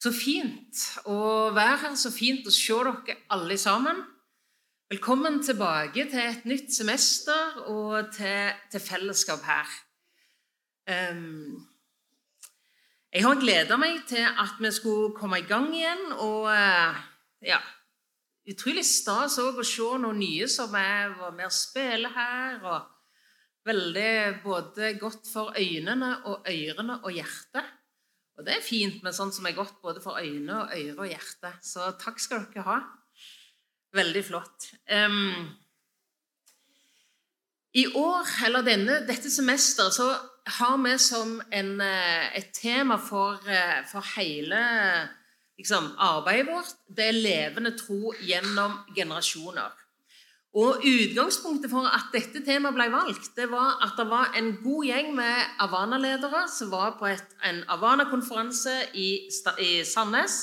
Så fint å være her, så fint å se dere alle sammen. Velkommen tilbake til et nytt semester og til, til fellesskap her. Um, jeg har gleda meg til at vi skulle komme i gang igjen, og uh, ja Utrolig stas å se noen nye som er med å spille her. og Veldig både godt for øynene og ørene og hjertet. Og det er fint med sånt som er godt både for øyne og øre og hjerte. Så takk skal dere ha. Veldig flott. Um, I år, eller denne, dette semesteret, så har vi som en, eh, et tema for, eh, for hele liksom, arbeidet vårt det er levende tro gjennom generasjoner. Og Utgangspunktet for at dette temaet ble valgt, det var at det var en god gjeng med Avana-ledere som var på et, en Avana-konferanse i, i, Sandnes.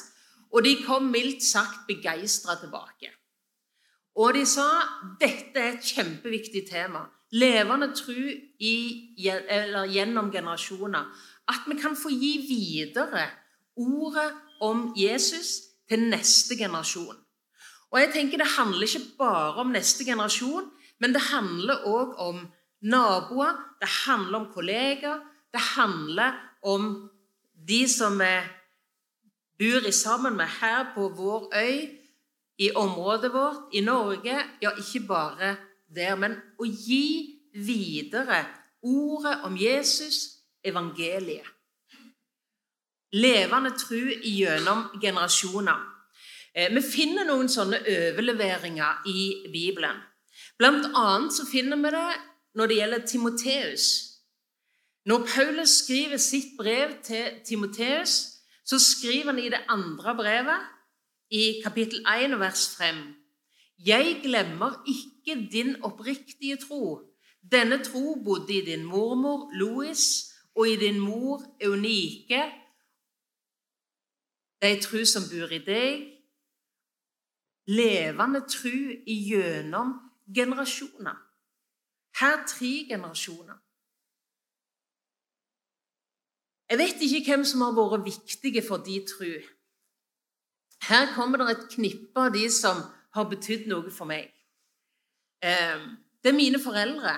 Og de kom mildt sagt begeistra tilbake. Og de sa dette er et kjempeviktig tema. Levende tro gjennom generasjoner. At vi kan få gi videre ordet om Jesus til neste generasjon. Og jeg tenker Det handler ikke bare om neste generasjon, men det handler òg om naboer, det handler om kollegaer, det handler om de som vi bor sammen med her på vår øy, i området vårt, i Norge. Ja, ikke bare der, men å gi videre ordet om Jesus, evangeliet. Levende tro gjennom generasjoner. Eh, vi finner noen sånne overleveringer i Bibelen. Blant annet så finner vi det når det gjelder Timoteus. Når Paulus skriver sitt brev til Timoteus, så skriver han i det andre brevet, i kapittel 1 vers 5, Jeg glemmer ikke din oppriktige tro. Denne tro bodde i din mormor Louis og i din mor Eunike. de tro som bor i deg, levende tru gjennom generasjoner. Her tre generasjoner. Jeg vet ikke hvem som har vært viktige for de tru. Her kommer det et knippe av de som har betydd noe for meg. Eh, det er mine foreldre.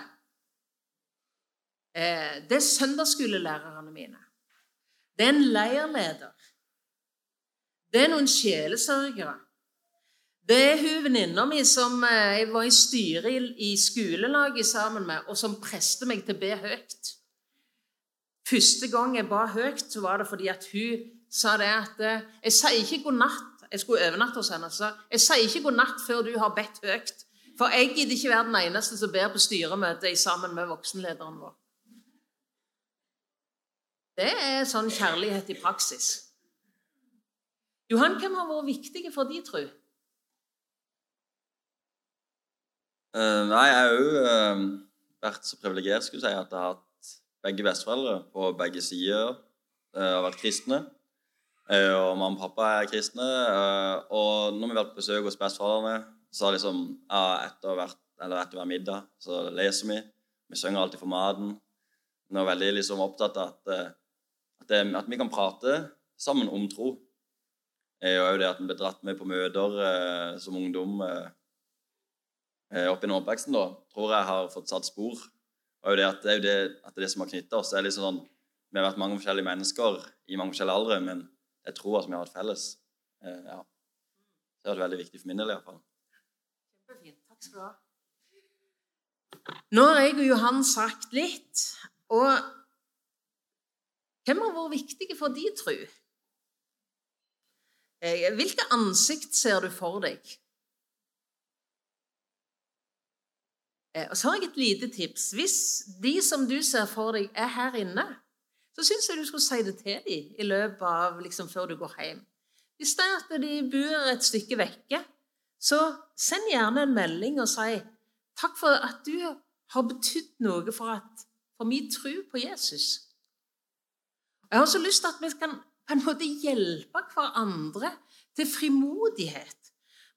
Eh, det er søndagsskolelærerne mine. Det er en leirleder. Det er noen sjelesørgere. Det er hun venninna mi som eh, jeg var i styret i, skolelaget sammen med, og som preste meg til å be høyt. Første gang jeg ba høyt, så var det fordi at hun sa det at eh, Jeg sier ikke god natt. Jeg skulle overnatte hos henne. Så jeg sier ikke god natt før du har bedt høyt. For jeg gidder ikke være den eneste som ber på styremøte sammen med voksenlederen vår. Det er sånn kjærlighet i praksis. Johan, hvem har vært viktige for de, tro? Uh, nei, jeg har òg uh, vært så privilegert si, at jeg har hatt begge besteforeldre på begge sider. Uh, har vært kristne. Uh, og mamma og pappa er kristne. og når vi har vært på besøk hos besteforeldrene, så har liksom, ja, etter, hvert, etter hver middag så leser vi. Vi synger alltid for maten. Vi er veldig liksom, opptatt av at, at, det, at, vi kan prate sammen om tro. og òg det at vi blir dratt med på møter som ungdom. Eh, opp gjennom oppveksten, da, tror jeg har fått satt spor. Og det, det er jo det, at det, som har knytta oss. Det er liksom sånn, Vi har vært mange forskjellige mennesker i mange forskjellige aldre, men jeg tror at vi har hatt felles. Eh, ja. Det har vært veldig viktig for min del iallfall. Kjempefint. Takk skal du ha. Nå har jeg og Johan sagt litt, og hvem har vært viktige for de, tru? Eh, hvilke ansikt ser du for deg? Og så har jeg et lite tips. Hvis de som du ser for deg, er her inne, så syns jeg du skulle si det til dem i løpet av liksom, før du går hjem. Hvis det er at de bor et stykke vekke, så send gjerne en melding og si takk for at du har betydd noe for, at, for min tro på Jesus. Jeg har også lyst til at vi kan på en måte hjelpe hverandre til frimodighet.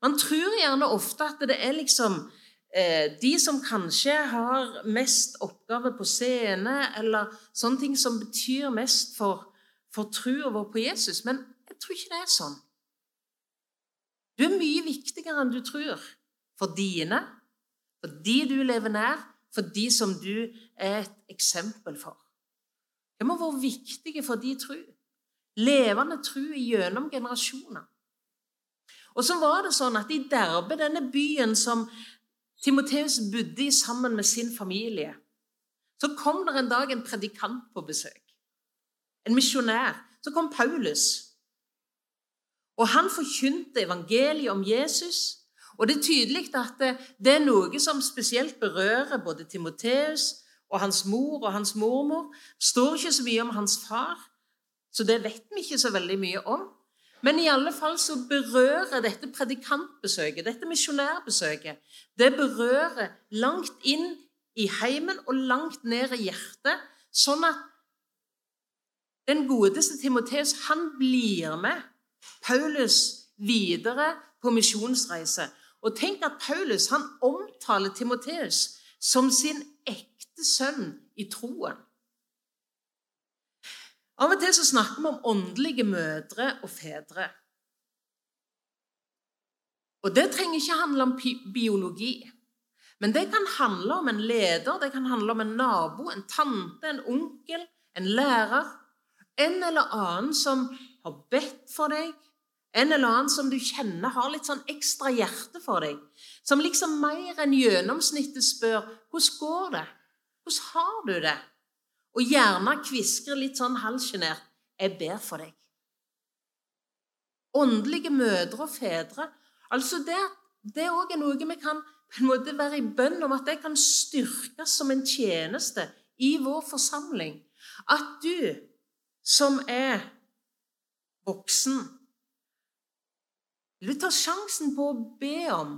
Man tror gjerne ofte at det er liksom Eh, de som kanskje har mest oppgave på scene, eller sånne ting som betyr mest for, for trua vår på Jesus. Men jeg tror ikke det er sånn. Du er mye viktigere enn du tror. For dine, for de du lever nær, for de som du er et eksempel for. Det må være viktige for de tru. Levende tru gjennom generasjoner. Og så var det sånn at i Derbe, denne byen som Timoteus bodde sammen med sin familie, så kom det en dag en predikant på besøk. En misjonær. Så kom Paulus. Og han forkynte evangeliet om Jesus. Og det er tydelig at det er noe som spesielt berører både Timoteus og hans mor og hans mormor. Det står ikke så mye om hans far, så det vet vi ikke så veldig mye om. Men i alle fall så berører dette predikantbesøket, dette misjonærbesøket, det berører langt inn i heimen og langt ned i hjertet, sånn at den godeste Timoteus han blir med Paulus videre på misjonsreise. Og tenk at Paulus han omtaler Timoteus som sin ekte sønn i troen. Av og til så snakker vi om åndelige mødre og fedre. Og det trenger ikke handle om biologi. Men det kan handle om en leder, det kan handle om en nabo, en tante, en onkel, en lærer. En eller annen som har bedt for deg, en eller annen som du kjenner har litt sånn ekstra hjerte for deg. Som liksom mer enn gjennomsnittet spør 'Hvordan går det? Hvordan har du det?' Og gjerne kviskrer litt sånn halvsjenert 'Jeg ber for deg'. Åndelige mødre og fedre. Altså det, det er òg noe vi kan på en måte være i bønn om at det kan styrkes som en tjeneste i vår forsamling. At du som er voksen, Du tar sjansen på å be om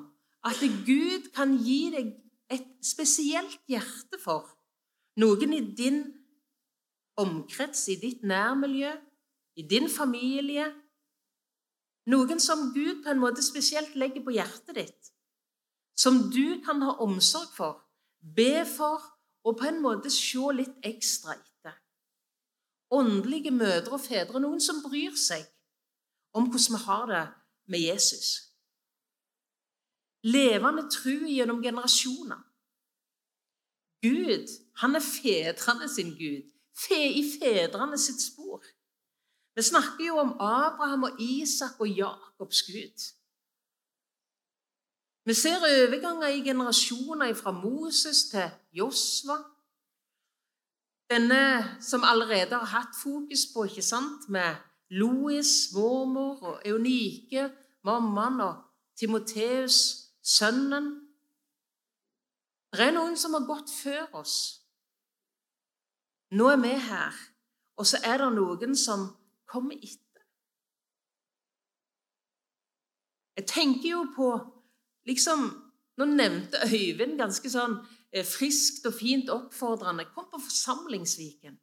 at Gud kan gi deg et spesielt hjerte for noen i din omkrets, i ditt nærmiljø, i din familie. Noen som Gud på en måte spesielt legger på hjertet ditt som du kan ha omsorg for, be for og på en måte se litt ekstra etter. Åndelige mødre og fedre, noen som bryr seg om hvordan vi har det med Jesus. Levende tro gjennom generasjoner. Gud, han er fedrene sin Gud, i fedrene sitt spor. Vi snakker jo om Abraham og Isak og Jakobs Gud. Vi ser overganger i generasjoner fra Moses til Josva. Denne som allerede har hatt fokus på, ikke sant, med Louis, mormor, og Eunike, mammaen, og Timoteus, sønnen. Det er noen som har gått før oss. Nå er vi her, og så er det noen som kommer etter. Jeg tenker jo på liksom Nå nevnte Øyvind ganske sånn eh, friskt og fint oppfordrende Kom på forsamlingsviken.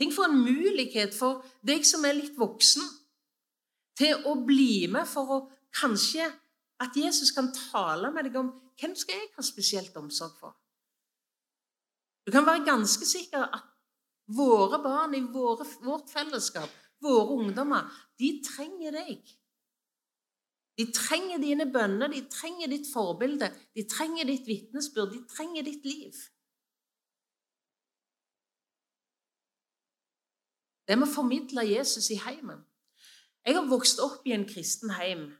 Tenk for en mulighet for deg som er litt voksen, til å bli med for å kanskje at Jesus kan tale med deg om hvem skal jeg ha spesielt omsorg for. Du kan være ganske sikker at våre barn i våre, vårt fellesskap, våre ungdommer, de trenger deg. De trenger dine bønner, de trenger ditt forbilde, de trenger ditt vitnesbyrd, de trenger ditt liv. Det med å formidle Jesus i heimen. Jeg har vokst opp i en kristen heim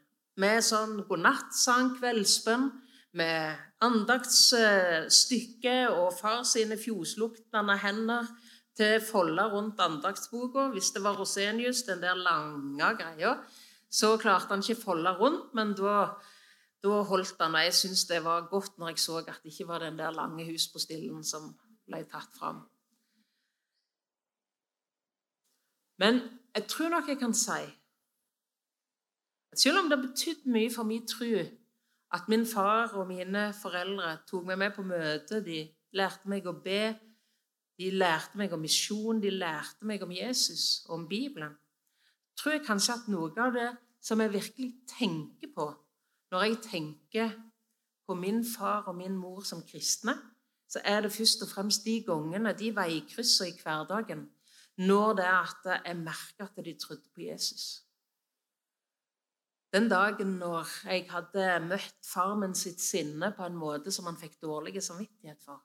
med sånn godnattsang, kveldsbønn, med andaktsstykke og far sine fjosluktende hender til folder rundt andaktsboka, hvis det var Rosenius, den der lange greia. Så klarte han ikke folde rundt, men da, da holdt han. Og jeg syns det var godt når jeg så at det ikke var den der lange huspostillen som ble tatt fram. Men jeg tror nok jeg kan si at selv om det har betydd mye for min tro at min far og mine foreldre tok meg med på møte, de lærte meg å be, de lærte meg om misjon, de lærte meg om Jesus og om Bibelen tror jeg kanskje at noe av det som jeg virkelig tenker på når jeg tenker på min far og min mor som kristne, så er det først og fremst de gangene, de veikryssene i hverdagen, når det er at jeg merker at de trodde på Jesus. Den dagen når jeg hadde møtt farmen sitt sinne på en måte som han fikk dårlig samvittighet for.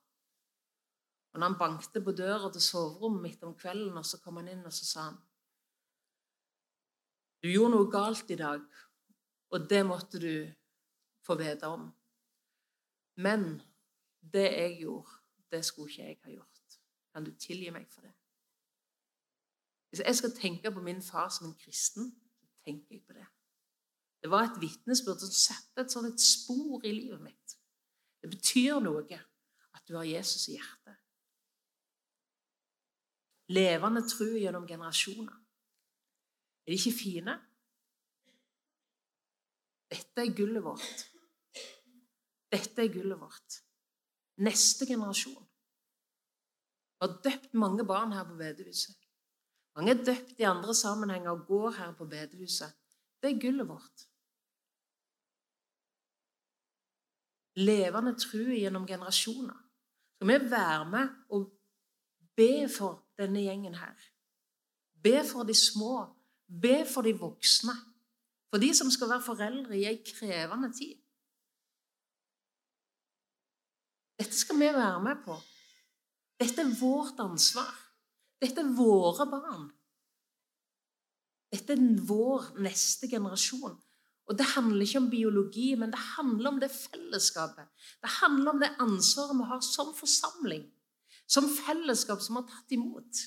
Og han bankte på døra til soverommet mitt om kvelden, og så kom han inn og så sa han, Du gjorde noe galt i dag, og det måtte du få vite om. Men det jeg gjorde, det skulle ikke jeg ha gjort. Kan du tilgi meg for det? Hvis jeg skal tenke på min far som en kristen, så tenker jeg på det. Det var et vitnesbyrd som satte et sånt et spor i livet mitt. Det betyr noe at du har Jesus i hjertet. Levende tro gjennom generasjoner. Er de ikke fine? Dette er gullet vårt. Dette er gullet vårt. Neste generasjon. Vi har døpt mange barn her på bedehuset. Mange er døpt i andre sammenhenger og går her på bedehuset. Det er gullet vårt. levende tro gjennom generasjoner. Skal vi være med og be for denne gjengen her? Be for de små. Be for de voksne. For de som skal være foreldre i ei krevende tid. Dette skal vi være med på. Dette er vårt ansvar. Dette er våre barn. Dette er vår neste generasjon. Og Det handler ikke om biologi, men det handler om det fellesskapet. Det handler om det ansvaret vi har som forsamling, som fellesskap som har tatt imot.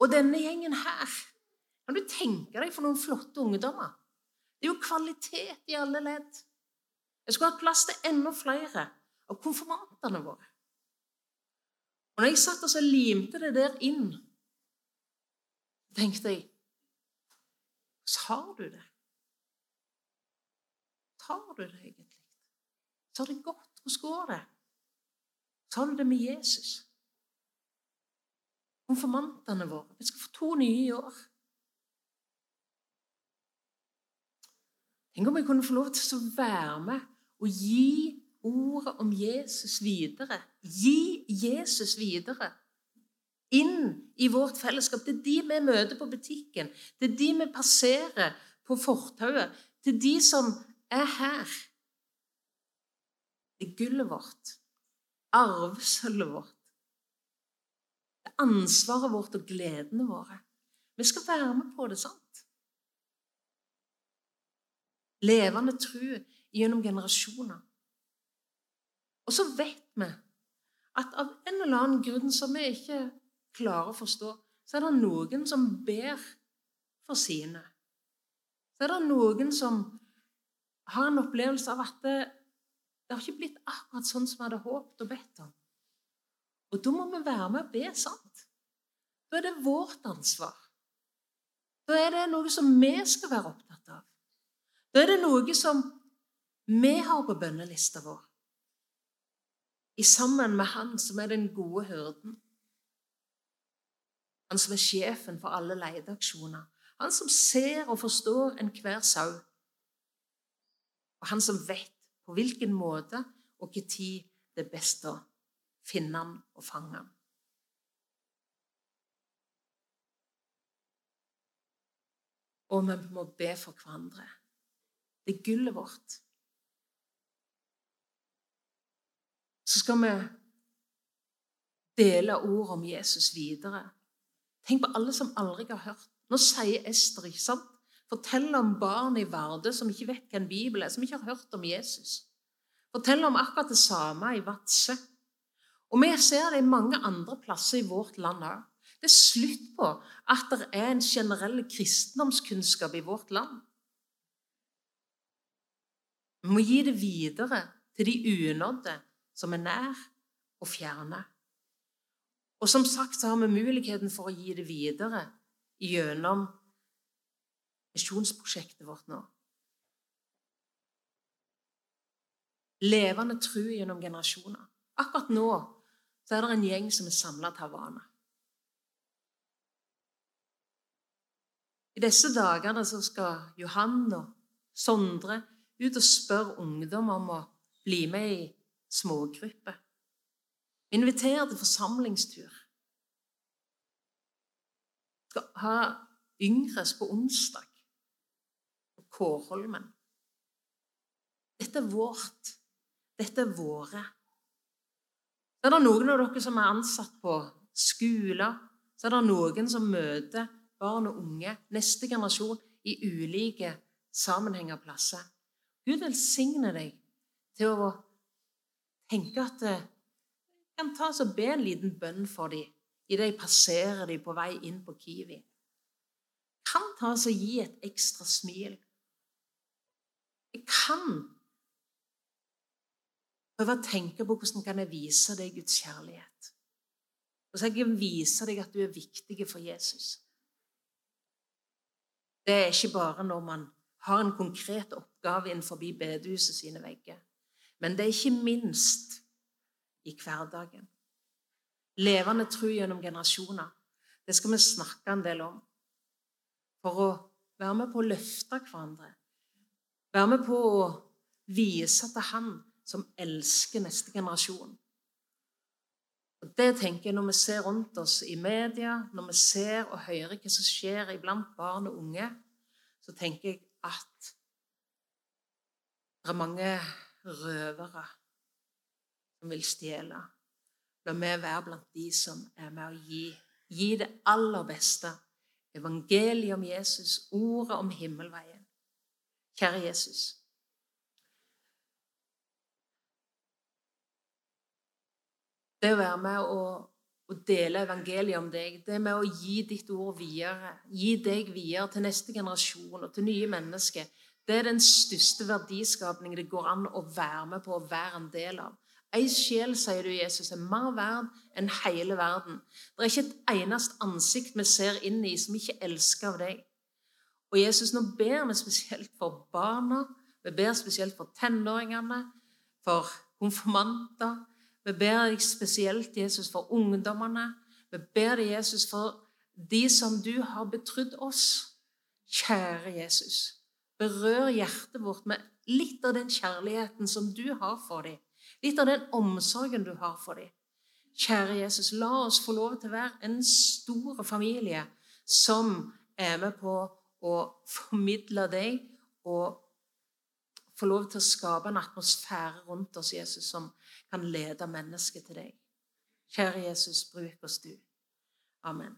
Og denne gjengen her Kan du tenke deg for noen flotte ungdommer? Det er jo kvalitet i alle ledd. Jeg skulle hatt plass til enda flere av konfirmantene våre. Og når jeg satt og så limte det der inn, tenkte jeg Så har du det har du det egentlig? Så har det godt. Hvordan går det? Så har du det med Jesus. Konfirmantene våre. Vi skal få to nye i år. Tenk om jeg kunne få lov til å være med og gi ordet om Jesus videre. Gi Jesus videre. Inn i vårt fellesskap. Det er de vi møter på butikken. Det er de vi passerer på fortauet. Det er de som er her. Det er gullet vårt, arvesølvet vårt, det er ansvaret vårt og gledene våre. Vi skal være med på det, sant? Levende tru gjennom generasjoner. Og så vet vi at av en eller annen grunn som vi ikke klarer å forstå, så er det noen som ber for sine. Så er det noen som har en opplevelse av at det, har ikke blitt akkurat sånn som vi hadde håpet og bedt om. Og da må vi være med og be sant. Da er det vårt ansvar. Da er det noe som vi skal være opptatt av. Da er det noe som vi har på bønnelista vår. I sammen med Han som er den gode hyrden. Han som er sjefen for alle leteaksjoner. Han som ser og forstår enhver sau og han som vet på hvilken måte og hvilken tid det er best å finne han og fange han. Og vi må be for hverandre. Det er gullet vårt. Så skal vi dele ord om Jesus videre. Tenk på alle som aldri har hørt. Nå sier Ester, ikke sant? Fortell om barn i Vardø som ikke vet hvem Bibelen er, som ikke har hørt om Jesus. Fortell om akkurat det samme i Vadsø. Og vi ser det i mange andre plasser i vårt land òg. Det er slutt på at det er en generell kristendomskunnskap i vårt land. Vi må gi det videre til de unådde som er nær og fjerne. Og som sagt så har vi muligheten for å gi det videre gjennom misjonsprosjektet vårt nå. Levende tro gjennom generasjoner. Akkurat nå så er det en gjeng som er samla til Havana. I disse dagene så skal Johan og Sondre ut og spørre ungdom om å bli med i smågrupper. Inviter til forsamlingstur. Skal ha yngres på onsdag Kårholmen. Dette er vårt. Dette er våre. Så er det noen av dere som er ansatt på skoler. Så er det noen som møter barn og unge, neste generasjon, i ulike sammenhenger og plasser. Gud velsigne deg til å tenke at du kan ta og be en liten bønn for dem idet jeg passerer dem på vei inn på Kiwi. Kan ta og gi et ekstra smil. Jeg kan prøve å tenke på hvordan kan jeg vise deg Guds kjærlighet. Hvordan jeg kan vise deg at du er viktig for Jesus. Det er ikke bare når man har en konkret oppgave innenfor bedehuset sine vegger, men det er ikke minst i hverdagen. Levende tro gjennom generasjoner. Det skal vi snakke en del om. For å være med på å løfte hverandre. Være med på å vise til Han som elsker neste generasjon. Og Det tenker jeg når vi ser rundt oss i media, når vi ser og hører hva som skjer iblant barn og unge, så tenker jeg at det er mange røvere som vil stjele. La meg være blant de som er med å gi, gi det aller beste. Evangeliet om Jesus, ordet om himmelveien. Kjære Jesus. Det å være med å, og dele evangeliet om deg, det med å gi ditt ord videre, gi deg videre til neste generasjon og til nye mennesker, det er den største verdiskapningen det går an å være med på å være en del av. Ei sjel, sier du, Jesus, er mer verd enn hele verden. Det er ikke et eneste ansikt vi ser inn i som ikke elsker av deg. Og Jesus, nå ber vi spesielt for barna, vi ber spesielt for tenåringene, for konfirmanter, vi ber deg spesielt, Jesus, for ungdommene. Vi ber deg, Jesus, for de som du har betrodd oss. Kjære Jesus, berør hjertet vårt med litt av den kjærligheten som du har for dem. Litt av den omsorgen du har for dem. Kjære Jesus, la oss få lov til å være en stor familie som er med på å formidle deg og få lov til å skape en atmosfære rundt oss, Jesus, som kan lede mennesket til deg. Kjære Jesus, bruk oss du. Amen.